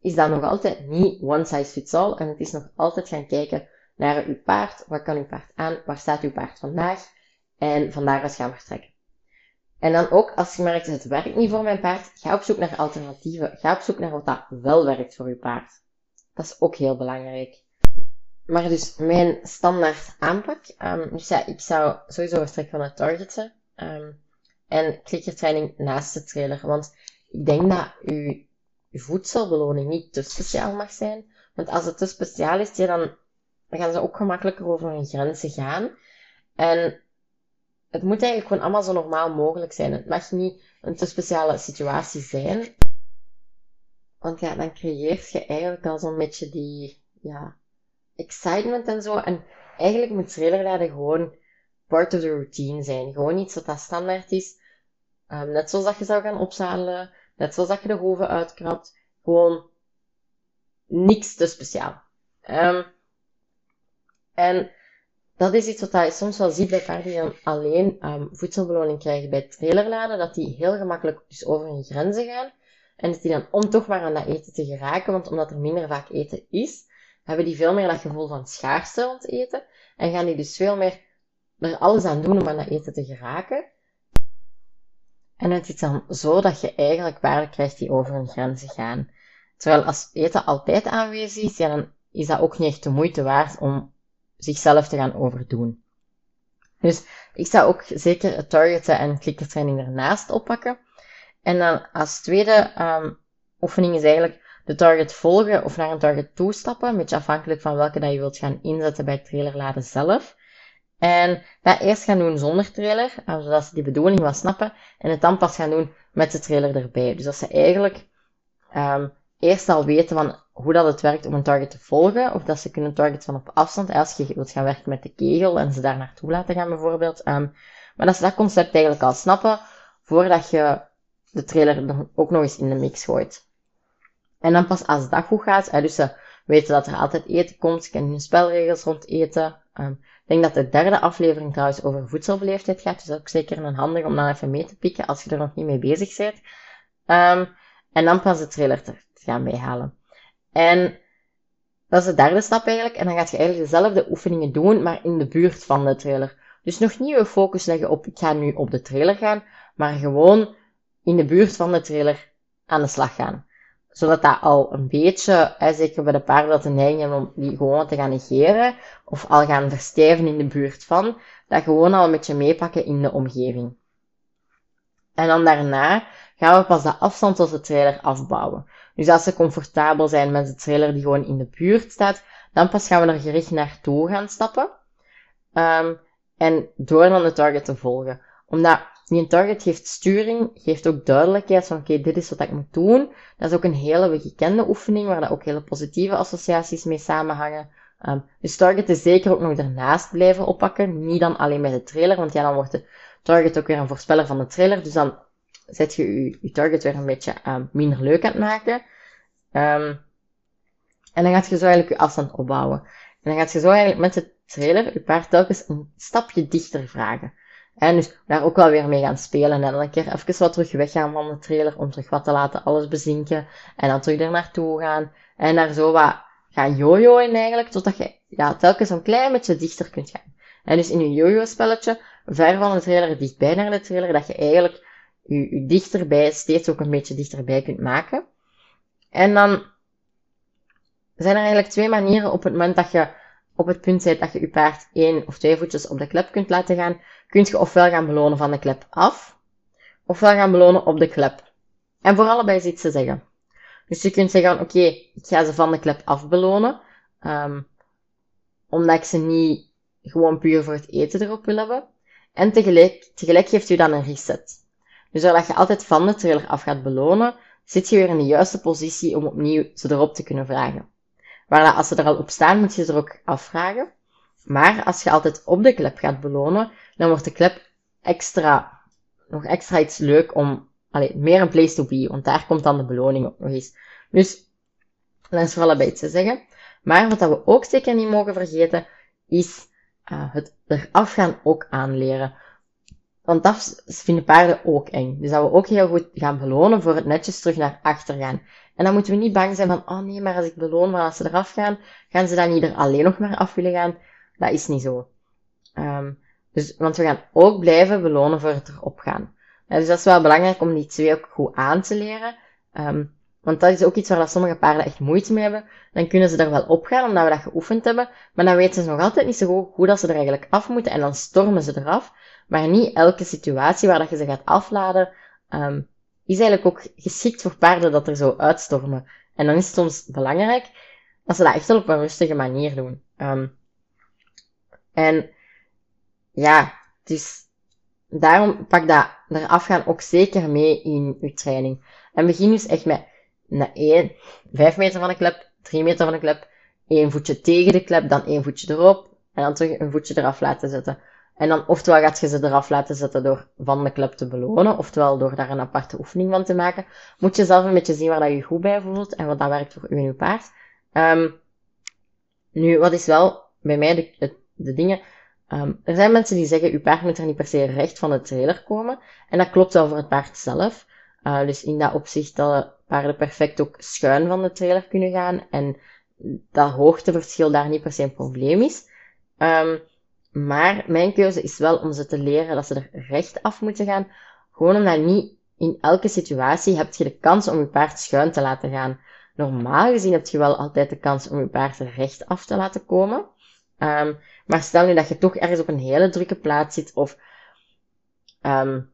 is dat nog altijd niet one size fits all en het is nog altijd gaan kijken naar uw paard, wat kan uw paard aan, waar staat uw paard vandaag en van daaruit gaan we vertrekken. En dan ook, als je merkt, het werkt niet voor mijn paard, ga op zoek naar alternatieven. Ga op zoek naar wat dat wel werkt voor je paard. dat is ook heel belangrijk. Maar dus mijn standaard aanpak, um, dus ja, ik zou sowieso vertrekken van het targeten um, en klikkertraining naast de trailer. Want ik denk dat uw, uw voedselbeloning niet te speciaal mag zijn. Want als het te speciaal is, dan gaan ze ook gemakkelijker over hun grenzen gaan. En het moet eigenlijk gewoon allemaal zo normaal mogelijk zijn. Het mag niet een te speciale situatie zijn. Want ja, dan creëert je eigenlijk al zo'n beetje die, ja, excitement en zo. En eigenlijk moet trailerladen gewoon part of the routine zijn. Gewoon iets wat dat standaard is. Um, net zoals dat je zou gaan opzadelen. Net zoals dat je de hoven uitkrabt. Gewoon niks te speciaal. Um, en dat is iets wat je soms wel ziet bij paarden die dan alleen um, voedselbeloning krijgen bij trailerladen. Dat die heel gemakkelijk dus over hun grenzen gaan. En dat die dan, om toch maar aan dat eten te geraken, want omdat er minder vaak eten is, hebben die veel meer dat gevoel van schaarste rond eten. En gaan die dus veel meer er alles aan doen om aan dat eten te geraken. En het is dan zo dat je eigenlijk paarden krijgt die over hun grenzen gaan. Terwijl als eten altijd aanwezig is, dan is dat ook niet echt de moeite waard om zichzelf te gaan overdoen. Dus ik zou ook zeker het targeten en klikkertraining ernaast oppakken. En dan als tweede um, oefening is eigenlijk de target volgen of naar een target toestappen, een beetje afhankelijk van welke dat je wilt gaan inzetten bij het trailerladen zelf. En dat eerst gaan doen zonder trailer, eh, zodat ze die bedoeling wel snappen, en het dan pas gaan doen met de trailer erbij. Dus dat ze eigenlijk um, eerst al weten van hoe dat het werkt om een target te volgen, of dat ze kunnen target van op afstand, als je wilt gaan werken met de kegel en ze daar naartoe laten gaan bijvoorbeeld. Um, maar dat ze dat concept eigenlijk al snappen, voordat je de trailer er ook nog eens in de mix gooit. En dan pas als dat goed gaat, dus ze weten dat er altijd eten komt, ze kennen hun spelregels rond eten. Um, ik denk dat de derde aflevering trouwens over voedselbeleefdheid gaat, dus dat is ook zeker een handig om dan even mee te pikken als je er nog niet mee bezig bent. Um, en dan pas de trailer te, gaan bijhalen. En dat is de derde stap eigenlijk. En dan gaat je eigenlijk dezelfde oefeningen doen, maar in de buurt van de trailer. Dus nog niet je focus leggen op, ik ga nu op de trailer gaan, maar gewoon in de buurt van de trailer aan de slag gaan. Zodat dat al een beetje, zeker bij de paarden dat de neiging hebben om die gewoon te gaan negeren, of al gaan verstijven in de buurt van, dat gewoon al een beetje meepakken in de omgeving. En dan daarna gaan we pas de afstand tot de trailer afbouwen. Dus als ze comfortabel zijn met de trailer die gewoon in de buurt staat, dan pas gaan we er gericht naartoe gaan stappen. Um, en door dan de target te volgen. Omdat die target geeft sturing, geeft ook duidelijkheid van oké, dit is wat ik moet doen. Dat is ook een hele gekende oefening, waar dat ook hele positieve associaties mee samenhangen. Um, dus target is zeker ook nog ernaast blijven oppakken. Niet dan alleen bij de trailer, want ja, dan wordt de target ook weer een voorspeller van de trailer. Dus dan zet je je, target weer een beetje um, minder leuk aan het maken. Um, en dan gaat je zo eigenlijk je afstand opbouwen. En dan gaat je zo eigenlijk met de trailer je paard telkens een stapje dichter vragen. En dus daar ook wel weer mee gaan spelen. En dan een keer even wat terug weggaan van de trailer om terug wat te laten alles bezinken. En dan terug er naartoe gaan. En daar zo wat gaan jojoen eigenlijk, totdat je ja, telkens een klein beetje dichter kunt gaan. En dus in je jojo spelletje, ver van de trailer, dichtbij naar de trailer, dat je eigenlijk je, je dichterbij, steeds ook een beetje dichterbij kunt maken. En dan zijn er eigenlijk twee manieren op het moment dat je op het punt bent dat je je paard één of twee voetjes op de klep kunt laten gaan, kun je ofwel gaan belonen van de klep af, ofwel gaan belonen op de klep. En voor allebei is iets te zeggen. Dus je kunt zeggen, oké, ik ga ze van de klep af belonen, um, omdat ik ze niet gewoon puur voor het eten erop wil hebben. En tegelijk, tegelijk geeft u dan een reset. Dus doordat je altijd van de trailer af gaat belonen, zit je weer in de juiste positie om opnieuw ze erop te kunnen vragen. Maar als ze er al op staan, moet je ze er ook afvragen. Maar als je altijd op de klep gaat belonen, dan wordt de klep extra, nog extra iets leuk om, allee, meer een place to be, want daar komt dan de beloning ook nog eens. Dus, dat is voor allebei te zeggen. Maar wat we ook zeker niet mogen vergeten, is uh, het eraf gaan ook aanleren. Want dat vinden paarden ook eng. Dus dat we ook heel goed gaan belonen voor het netjes terug naar achter gaan. En dan moeten we niet bang zijn van, oh nee, maar als ik beloon, maar als ze eraf gaan, gaan ze dan niet er alleen nog maar af willen gaan. Dat is niet zo. Um, dus, want we gaan ook blijven belonen voor het erop gaan. dus dat is wel belangrijk om die twee ook goed aan te leren. Um, want dat is ook iets waar dat sommige paarden echt moeite mee hebben. Dan kunnen ze er wel op gaan, omdat we dat geoefend hebben. Maar dan weten ze nog altijd niet zo goed hoe dat ze er eigenlijk af moeten. En dan stormen ze eraf. Maar niet elke situatie waar dat je ze gaat afladen, um, is eigenlijk ook geschikt voor paarden dat er zo uitstormen. En dan is het soms belangrijk dat ze dat echt wel op een rustige manier doen. Um, en ja, dus daarom pak dat eraf gaan ook zeker mee in je training. En begin dus echt met naar 1, 5 meter van de klep, 3 meter van de klep, één voetje tegen de klep, dan één voetje erop, en dan terug een voetje eraf laten zetten. En dan oftewel gaat je ze eraf laten zetten door van de klep te belonen, oftewel door daar een aparte oefening van te maken. Moet je zelf een beetje zien waar dat je goed bij voelt en wat dat werkt voor u en uw paard. Um, nu, wat is wel bij mij de, de dingen... Um, er zijn mensen die zeggen, uw paard moet er niet per se recht van de trailer komen. En dat klopt wel voor het paard zelf. Uh, dus in dat opzicht dat paarden perfect ook schuin van de trailer kunnen gaan en dat hoogteverschil daar niet per se een probleem is. Um, maar mijn keuze is wel om ze te leren dat ze er recht af moeten gaan. Gewoon omdat niet in elke situatie heb je de kans om je paard schuin te laten gaan. Normaal gezien heb je wel altijd de kans om je paard er recht af te laten komen. Um, maar stel nu dat je toch ergens op een hele drukke plaats zit of um,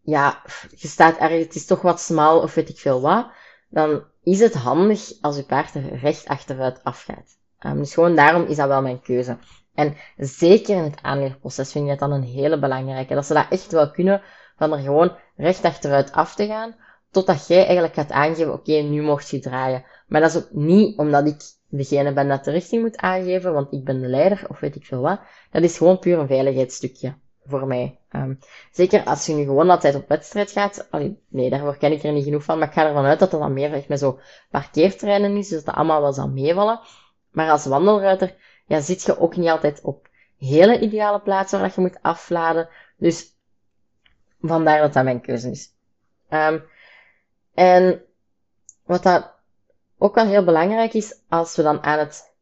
ja, je staat ergens, het is toch wat smal of weet ik veel wat, dan is het handig als je paard er recht achteruit afgaat. Um, dus gewoon daarom is dat wel mijn keuze. En zeker in het aanleerproces vind ik dat dan een hele belangrijke. Dat ze dat echt wel kunnen, van er gewoon recht achteruit af te gaan, totdat jij eigenlijk gaat aangeven, oké, nu mocht je draaien. Maar dat is ook niet omdat ik degene ben dat de richting moet aangeven, want ik ben de leider, of weet ik veel wat. Dat is gewoon puur een veiligheidsstukje voor mij. Um, zeker als je nu gewoon altijd op wedstrijd gaat. Nee, daarvoor ken ik er niet genoeg van. Maar ik ga ervan uit dat dat dan meer echt met zo parkeerterreinen is. Dus dat allemaal wel zal meevallen. Maar als wandelruiter, ja, zit je ook niet altijd op hele ideale plaatsen waar je moet afladen. Dus vandaar dat dat mijn keuze is. Um, en wat dat ook wel heel belangrijk is, als we dan aan het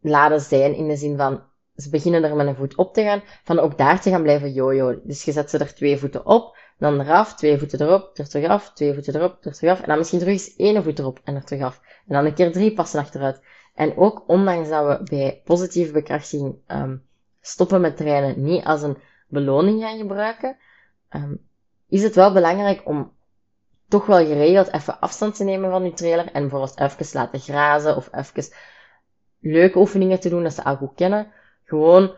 laden zijn, in de zin van, ze beginnen er met een voet op te gaan, van ook daar te gaan blijven jojo. Dus je zet ze er twee voeten op, dan eraf, twee voeten erop, er terug af, twee voeten erop, er terug af, en dan misschien terug eens één voet erop en er terug af. En dan een keer drie passen achteruit. En ook ondanks dat we bij positieve bekrachtiging um, stoppen met trainen niet als een beloning gaan gebruiken, um, is het wel belangrijk om toch wel geregeld even afstand te nemen van je trailer en bijvoorbeeld even laten grazen of even leuke oefeningen te doen dat ze al goed kennen. Gewoon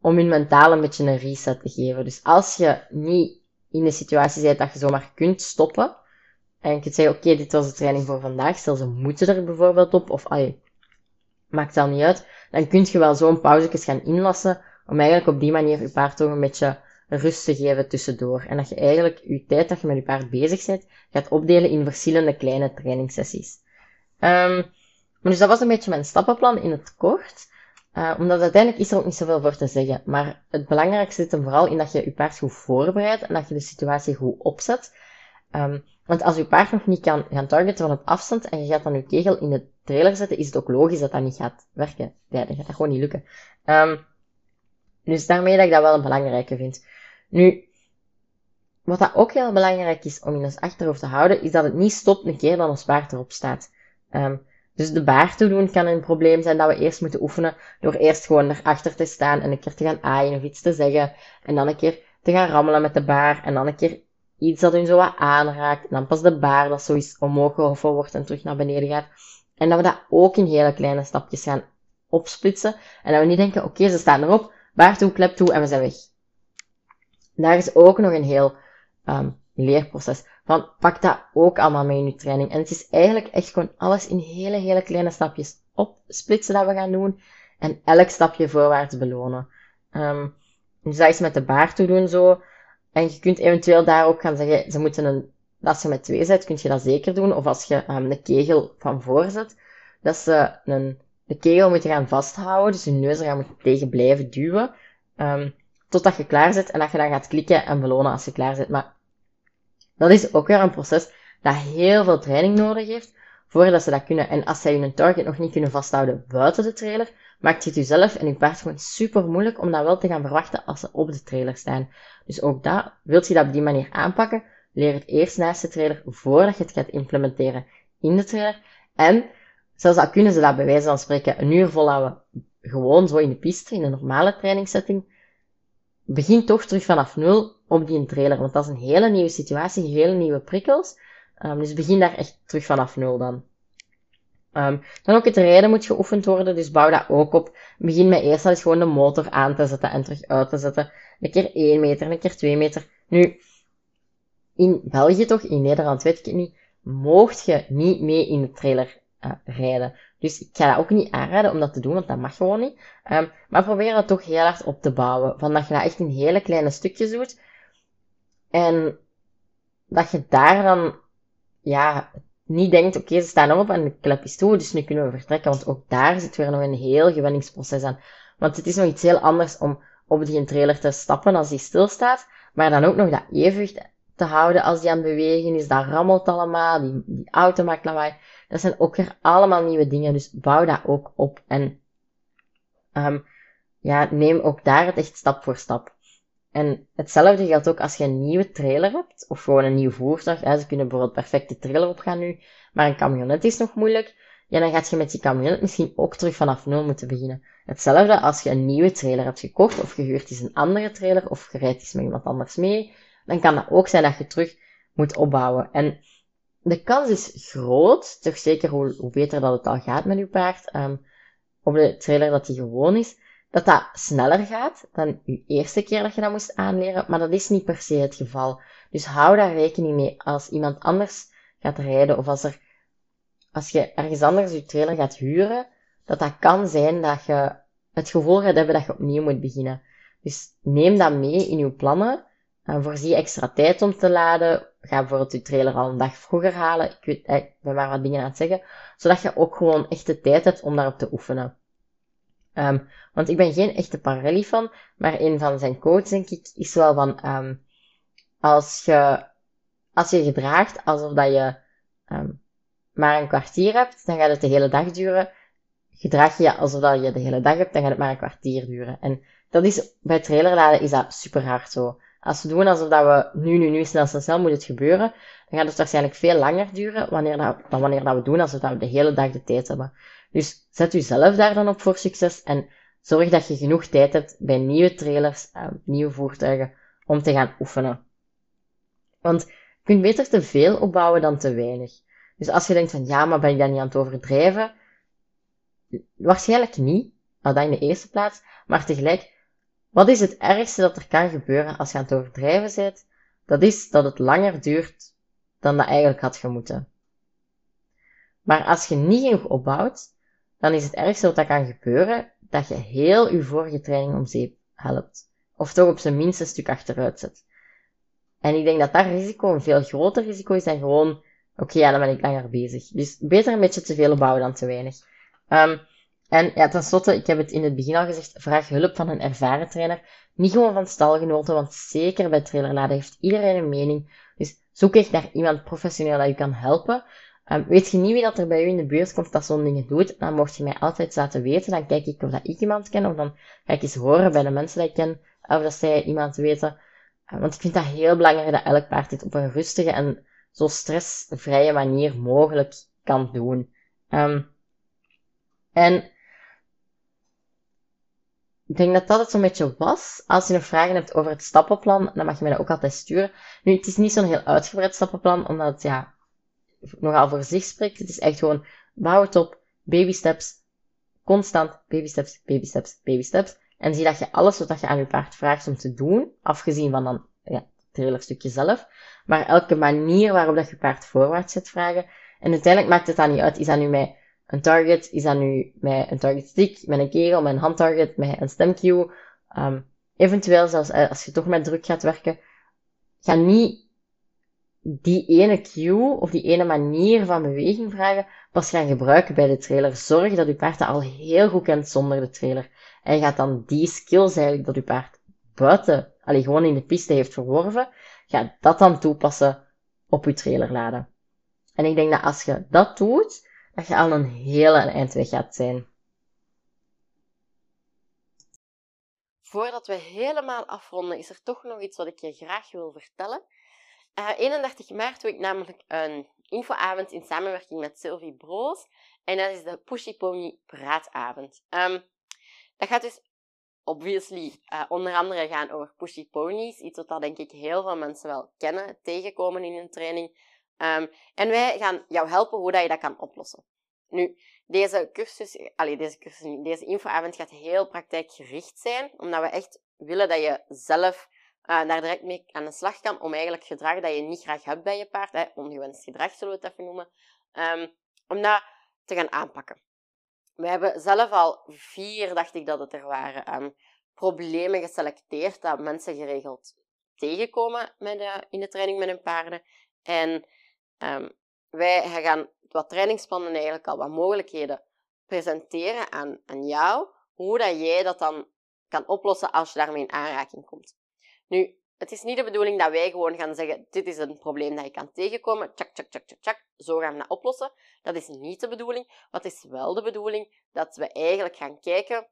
om hun mentaal een beetje een reset te geven. Dus als je niet in de situatie bent dat je zomaar kunt stoppen, en je kunt zeggen, oké, dit was de training voor vandaag, stel ze moeten er bijvoorbeeld op, of ay, maakt dat niet uit, dan kun je wel zo'n pauzekes gaan inlassen, om eigenlijk op die manier je paard toch een beetje rust te geven tussendoor. En dat je eigenlijk je tijd dat je met je paard bezig bent, gaat opdelen in verschillende kleine trainingssessies. Um, maar dus dat was een beetje mijn stappenplan in het kort. Uh, omdat uiteindelijk is er ook niet zoveel voor te zeggen. Maar het belangrijkste zit hem vooral in dat je je paard goed voorbereidt en dat je de situatie goed opzet. Um, want als je paard nog niet kan gaan targeten van op afstand en je gaat dan je kegel in de trailer zetten, is het ook logisch dat dat niet gaat werken. Ja, dat gaat gewoon niet lukken. Um, dus daarmee dat ik dat wel een belangrijke vind. Nu, wat dat ook heel belangrijk is om in ons achterhoofd te houden, is dat het niet stopt een keer dat ons paard erop staat. Um, dus de baar te doen kan een probleem zijn dat we eerst moeten oefenen door eerst gewoon erachter te staan en een keer te gaan aaien of iets te zeggen. En dan een keer te gaan rammelen met de baar en dan een keer iets dat hun zo wat aanraakt. En dan pas de baar dat zoiets omhoog gehoffen wordt en terug naar beneden gaat. En dat we dat ook in hele kleine stapjes gaan opsplitsen. En dat we niet denken, oké, ze staan erop, baar toe, klep toe en we zijn weg. Daar is ook nog een heel um, leerproces. Van, pak dat ook allemaal mee in je training. En het is eigenlijk echt gewoon alles in hele, hele kleine stapjes opsplitsen dat we gaan doen. En elk stapje voorwaarts belonen. Um, dus dat is met de baard toe doen zo. En je kunt eventueel daar ook gaan zeggen, ze moeten een, als je met twee zet, kun je dat zeker doen. Of als je um, de kegel van voor zet, dat ze een, de kegel moeten gaan vasthouden. Dus je neus er gaan tegen blijven duwen. Um, totdat je klaar zit en dat je dan gaat klikken en belonen als je klaar zit. Maar dat is ook weer een proces dat heel veel training nodig heeft voordat ze dat kunnen. En als zij hun target nog niet kunnen vasthouden buiten de trailer, maakt het jezelf en je paard gewoon super moeilijk om dat wel te gaan verwachten als ze op de trailer staan. Dus ook dat, wilt je dat op die manier aanpakken, leer het eerst naast de trailer voordat je het gaat implementeren in de trailer. En zelfs al kunnen ze dat bij wijze van spreken een uur volhouden, gewoon zo in de piste, in een normale trainingssetting, begin toch terug vanaf nul op die trailer, want dat is een hele nieuwe situatie, hele nieuwe prikkels. Um, dus begin daar echt terug vanaf nul dan. Um, dan ook het rijden moet geoefend worden, dus bouw dat ook op. Begin met eerst al eens gewoon de motor aan te zetten en terug uit te zetten. Een keer 1 meter, een keer 2 meter. Nu, in België toch, in Nederland weet ik het niet, moogt je niet mee in de trailer uh, rijden. Dus ik ga dat ook niet aanraden om dat te doen, want dat mag gewoon niet. Um, maar probeer dat toch heel hard op te bouwen. Van dat je dat echt in hele kleine stukjes doet. En dat je daar dan, ja, niet denkt, oké, ze staan op en de klep is toe, dus nu kunnen we vertrekken. Want ook daar zit weer nog een heel gewenningsproces aan. Want het is nog iets heel anders om op die trailer te stappen als die stilstaat. Maar dan ook nog dat evenwicht te houden als die aan het bewegen is. Dat rammelt allemaal, die, die auto maakt lawaai. Dat zijn ook weer allemaal nieuwe dingen, dus bouw dat ook op. En um, ja, neem ook daar het echt stap voor stap. En hetzelfde geldt ook als je een nieuwe trailer hebt, of gewoon een nieuw voertuig. Ze kunnen bijvoorbeeld perfect de trailer opgaan nu, maar een camionet is nog moeilijk. Ja, dan gaat je met die camionet misschien ook terug vanaf nul moeten beginnen. Hetzelfde als je een nieuwe trailer hebt gekocht, of gehuurd is een andere trailer, of je rijdt iets met iemand anders mee, dan kan dat ook zijn dat je terug moet opbouwen. En de kans is groot, toch zeker hoe, hoe beter dat het al gaat met je paard, um, op de trailer dat die gewoon is, dat dat sneller gaat dan je eerste keer dat je dat moest aanleren, maar dat is niet per se het geval. Dus hou daar rekening mee als iemand anders gaat rijden of als er, als je ergens anders je trailer gaat huren, dat dat kan zijn dat je het gevoel gaat hebben dat je opnieuw moet beginnen. Dus neem dat mee in je plannen uh, voorzie extra tijd om te laden. Ga bijvoorbeeld je trailer al een dag vroeger halen. Ik, weet, eh, ik ben maar wat dingen aan het zeggen. Zodat je ook gewoon echt de tijd hebt om daarop te oefenen. Um, want ik ben geen echte Parelli fan, maar een van zijn quotes, denk ik, is wel van, um, als je, als je gedraagt alsof dat je um, maar een kwartier hebt, dan gaat het de hele dag duren. Gedraag je alsof dat je de hele dag hebt, dan gaat het maar een kwartier duren. En dat is, bij trailerladen is dat super hard zo. Als we doen alsof dat we nu, nu, nu, snel, snel, snel moet het gebeuren, dan gaat het waarschijnlijk veel langer duren wanneer dat, dan wanneer dat we doen alsof dat we de hele dag de tijd hebben. Dus zet u zelf daar dan op voor succes en zorg dat je genoeg tijd hebt bij nieuwe trailers, uh, nieuwe voertuigen, om te gaan oefenen. Want je kunt beter te veel opbouwen dan te weinig. Dus als je denkt van ja, maar ben ik dan niet aan het overdrijven? Waarschijnlijk niet, nou dat in de eerste plaats, maar tegelijk wat is het ergste dat er kan gebeuren als je aan het overdrijven bent? Dat is dat het langer duurt dan dat eigenlijk had gemoeten. Maar als je niet genoeg opbouwt, dan is het ergste wat dat kan gebeuren dat je heel je vorige training om zeep helpt. Of toch op zijn minst een stuk achteruit zet. En ik denk dat dat risico een veel groter risico is dan gewoon, oké, ja, dan ben ik langer bezig. Dus beter een beetje te veel opbouwen dan te weinig. Um, en ja, tenslotte, ik heb het in het begin al gezegd, vraag hulp van een ervaren trainer. Niet gewoon van stalgenoten, want zeker bij trailerladen heeft iedereen een mening. Dus zoek echt naar iemand professioneel dat je kan helpen. Um, weet je niet wie dat er bij u in de buurt komt dat zo'n dingen doet, dan mocht je mij altijd laten weten. Dan kijk ik of dat ik iemand ken, of dan ga ik eens horen bij de mensen die ik ken, of dat zij iemand weten. Uh, want ik vind dat heel belangrijk dat elk paard dit op een rustige en zo stressvrije manier mogelijk kan doen. Um, en ik denk dat dat het zo'n beetje was. Als je nog vragen hebt over het stappenplan, dan mag je mij dat ook altijd sturen. Nu, het is niet zo'n heel uitgebreid stappenplan, omdat ja, nogal voor zich spreekt. Het is echt gewoon, bouw het op, baby steps, constant, baby steps, baby steps, baby steps. En zie dat je alles wat je aan je paard vraagt om te doen, afgezien van dan, ja, het trailerstukje zelf, maar elke manier waarop dat je paard voorwaarts zet vragen. En uiteindelijk maakt het dan niet uit, is dat nu met een target is dat nu met een target stick, met een kegel, met een handtarget, met een stemcue. Um, eventueel zelfs eh, als je toch met druk gaat werken, ga niet die ene cue of die ene manier van beweging vragen pas gaan gebruiken bij de trailer. Zorg dat je paard dat al heel goed kent zonder de trailer. En gaat dan die skills eigenlijk dat je paard buiten, alleen gewoon in de piste heeft verworven, ga dat dan toepassen op je trailer laden. En ik denk dat als je dat doet, dat je al een hele eind weg gaat zijn. Voordat we helemaal afronden, is er toch nog iets wat ik je graag wil vertellen. 31 maart doe ik namelijk een infoavond in samenwerking met Sylvie Broos. En dat is de Pushy Pony Praatavond. Um, dat gaat dus obviously uh, onder andere gaan over pushy ponies. Iets wat dat denk ik heel veel mensen wel kennen, tegenkomen in een training. Um, en wij gaan jou helpen hoe dat je dat kan oplossen. Nu, deze cursus, allee, deze cursus, deze infoavond gaat heel praktijkgericht zijn, omdat we echt willen dat je zelf uh, daar direct mee aan de slag kan om eigenlijk gedrag dat je niet graag hebt bij je paard, hè, ongewenst gedrag zullen we het even noemen, um, om dat te gaan aanpakken. We hebben zelf al vier, dacht ik dat het er waren, um, problemen geselecteerd dat mensen geregeld tegenkomen met, uh, in de training met hun paarden. En um, wij gaan wat trainingsplannen eigenlijk al wat mogelijkheden presenteren aan, aan jou, hoe dat jij dat dan kan oplossen als je daarmee in aanraking komt. Nu, het is niet de bedoeling dat wij gewoon gaan zeggen, dit is een probleem dat je kan tegenkomen, tjak, tjak, tjak, tjak, tjak, zo gaan we dat oplossen. Dat is niet de bedoeling. Wat is wel de bedoeling? Dat we eigenlijk gaan kijken,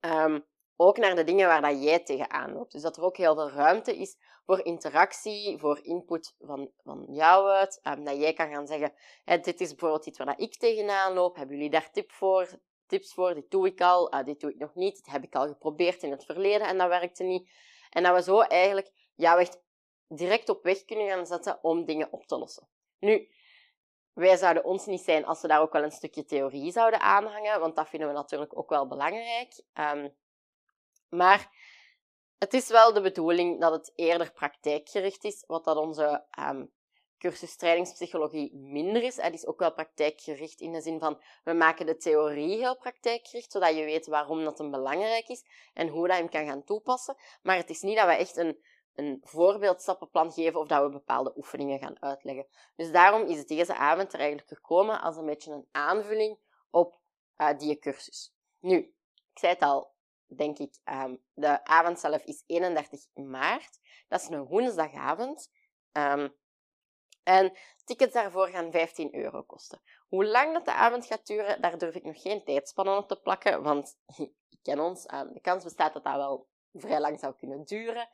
um, ook naar de dingen waar dat jij tegenaan loopt. Dus dat er ook heel veel ruimte is voor interactie, voor input van, van jou uit. Um, dat jij kan gaan zeggen, dit is bijvoorbeeld iets waar dat ik tegenaan loop. Hebben jullie daar tip voor, tips voor? Dit doe ik al, uh, dit doe ik nog niet. Dit heb ik al geprobeerd in het verleden en dat werkte niet. En dat we zo eigenlijk jou echt direct op weg kunnen gaan zetten om dingen op te lossen. Nu, wij zouden ons niet zijn als we daar ook wel een stukje theorie zouden aanhangen, want dat vinden we natuurlijk ook wel belangrijk. Um, maar het is wel de bedoeling dat het eerder praktijkgericht is, wat dat onze um, cursus trainingspsychologie minder is. Het is ook wel praktijkgericht in de zin van we maken de theorie heel praktijkgericht, zodat je weet waarom dat een belangrijk is en hoe dat je hem kan gaan toepassen. Maar het is niet dat we echt een, een voorbeeldstappenplan geven of dat we bepaalde oefeningen gaan uitleggen. Dus daarom is deze avond er eigenlijk gekomen als een beetje een aanvulling op uh, die cursus. Nu, ik zei het al, denk ik, um, de avond zelf is 31 maart. Dat is een woensdagavond. Um, en tickets daarvoor gaan 15 euro kosten. Hoe lang dat de avond gaat duren, daar durf ik nog geen tijdspannen op te plakken, want ik ken ons, um, de kans bestaat dat dat wel vrij lang zou kunnen duren.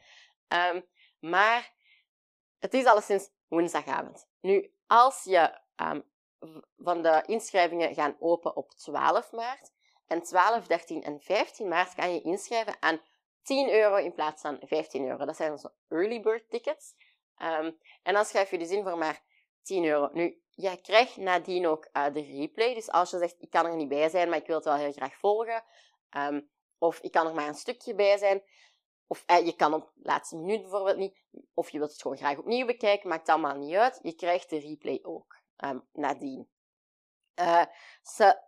Um, maar het is alleszins woensdagavond. Nu, als je um, van de inschrijvingen gaan open op 12 maart, en 12, 13 en 15 maart kan je inschrijven aan 10 euro in plaats van 15 euro. Dat zijn onze early bird tickets. Um, en dan schrijf je dus in voor maar 10 euro. Nu, jij krijgt nadien ook uh, de replay. Dus als je zegt, ik kan er niet bij zijn, maar ik wil het wel heel graag volgen. Um, of ik kan er maar een stukje bij zijn. Of uh, je kan op de laatste minuut bijvoorbeeld niet. Of je wilt het gewoon graag opnieuw bekijken, maakt allemaal niet uit. Je krijgt de replay ook um, nadien. Uh,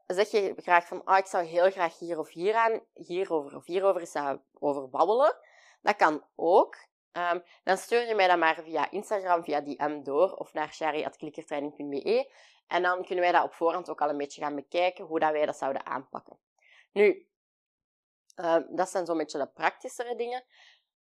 zeg je graag van, oh, ik zou heel graag hier of hier aan, hierover of hierover over babbelen. Dat kan ook. Um, dan stuur je mij dat maar via Instagram, via DM door of naar shari.klikkertraining.be. En dan kunnen wij dat op voorhand ook al een beetje gaan bekijken, hoe dat wij dat zouden aanpakken. Nu, uh, dat zijn zo'n beetje de praktischere dingen.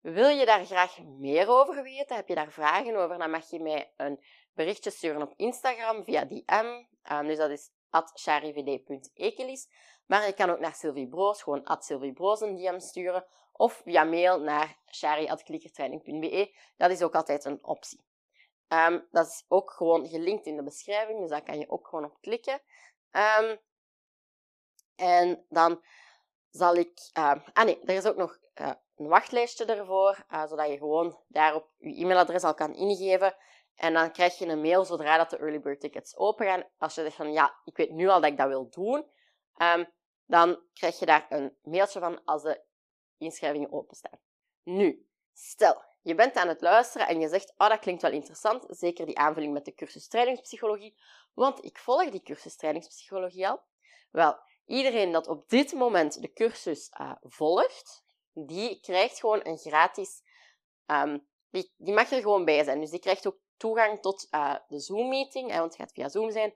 Wil je daar graag meer over weten? Heb je daar vragen over? Dan mag je mij een berichtje sturen op Instagram via DM. Um, dus dat is charivd.ekelis. Maar je kan ook naar Sylvie Broos, gewoon at Sylvie Broos een DM sturen. Of via mail naar shari.klikkertraining.be. Dat is ook altijd een optie. Um, dat is ook gewoon gelinkt in de beschrijving, dus daar kan je ook gewoon op klikken. Um, en dan zal ik... Uh, ah nee, er is ook nog uh, een wachtlijstje ervoor, uh, zodat je gewoon daarop je e-mailadres al kan ingeven. En dan krijg je een mail zodra dat de early bird tickets open gaan. Als je zegt van ja, ik weet nu al dat ik dat wil doen, dan krijg je daar een mailtje van als de inschrijvingen openstaan. Nu, stel, je bent aan het luisteren en je zegt, oh dat klinkt wel interessant, zeker die aanvulling met de cursus trainingspsychologie, want ik volg die cursus trainingspsychologie al. Wel, iedereen dat op dit moment de cursus uh, volgt, die krijgt gewoon een gratis, um, die, mag er gewoon bij zijn. Dus die krijgt ook toegang tot uh, de Zoom-meeting, want het gaat via Zoom zijn,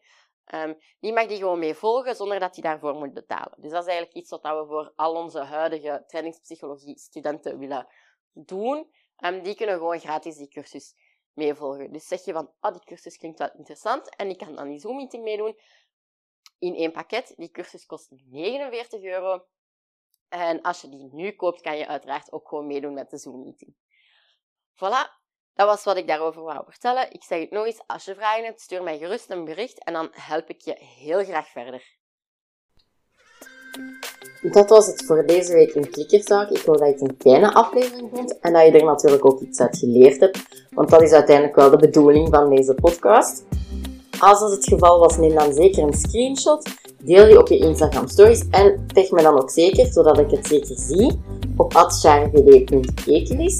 um, die mag die gewoon mee volgen zonder dat hij daarvoor moet betalen. Dus dat is eigenlijk iets wat we voor al onze huidige trainingspsychologie-studenten willen doen. Um, die kunnen gewoon gratis die cursus meevolgen. Dus zeg je van, oh, die cursus klinkt wel interessant en ik kan dan die Zoom-meeting meedoen in één pakket. Die cursus kost 49 euro. En als je die nu koopt, kan je uiteraard ook gewoon meedoen met de Zoom-meeting. Voilà, dat was wat ik daarover wou vertellen. Ik zeg het nog eens, als je vragen hebt, stuur mij gerust een bericht en dan help ik je heel graag verder. Dat was het voor deze week in Klikkertalk. Ik hoop dat je het een fijne aflevering vond en dat je er natuurlijk ook iets uit geleerd hebt, want dat is uiteindelijk wel de bedoeling van deze podcast. Als dat het geval was, neem dan zeker een screenshot, deel die op je Instagram stories en tag me dan ook zeker, zodat ik het zeker zie, op atcharvd.ekelis.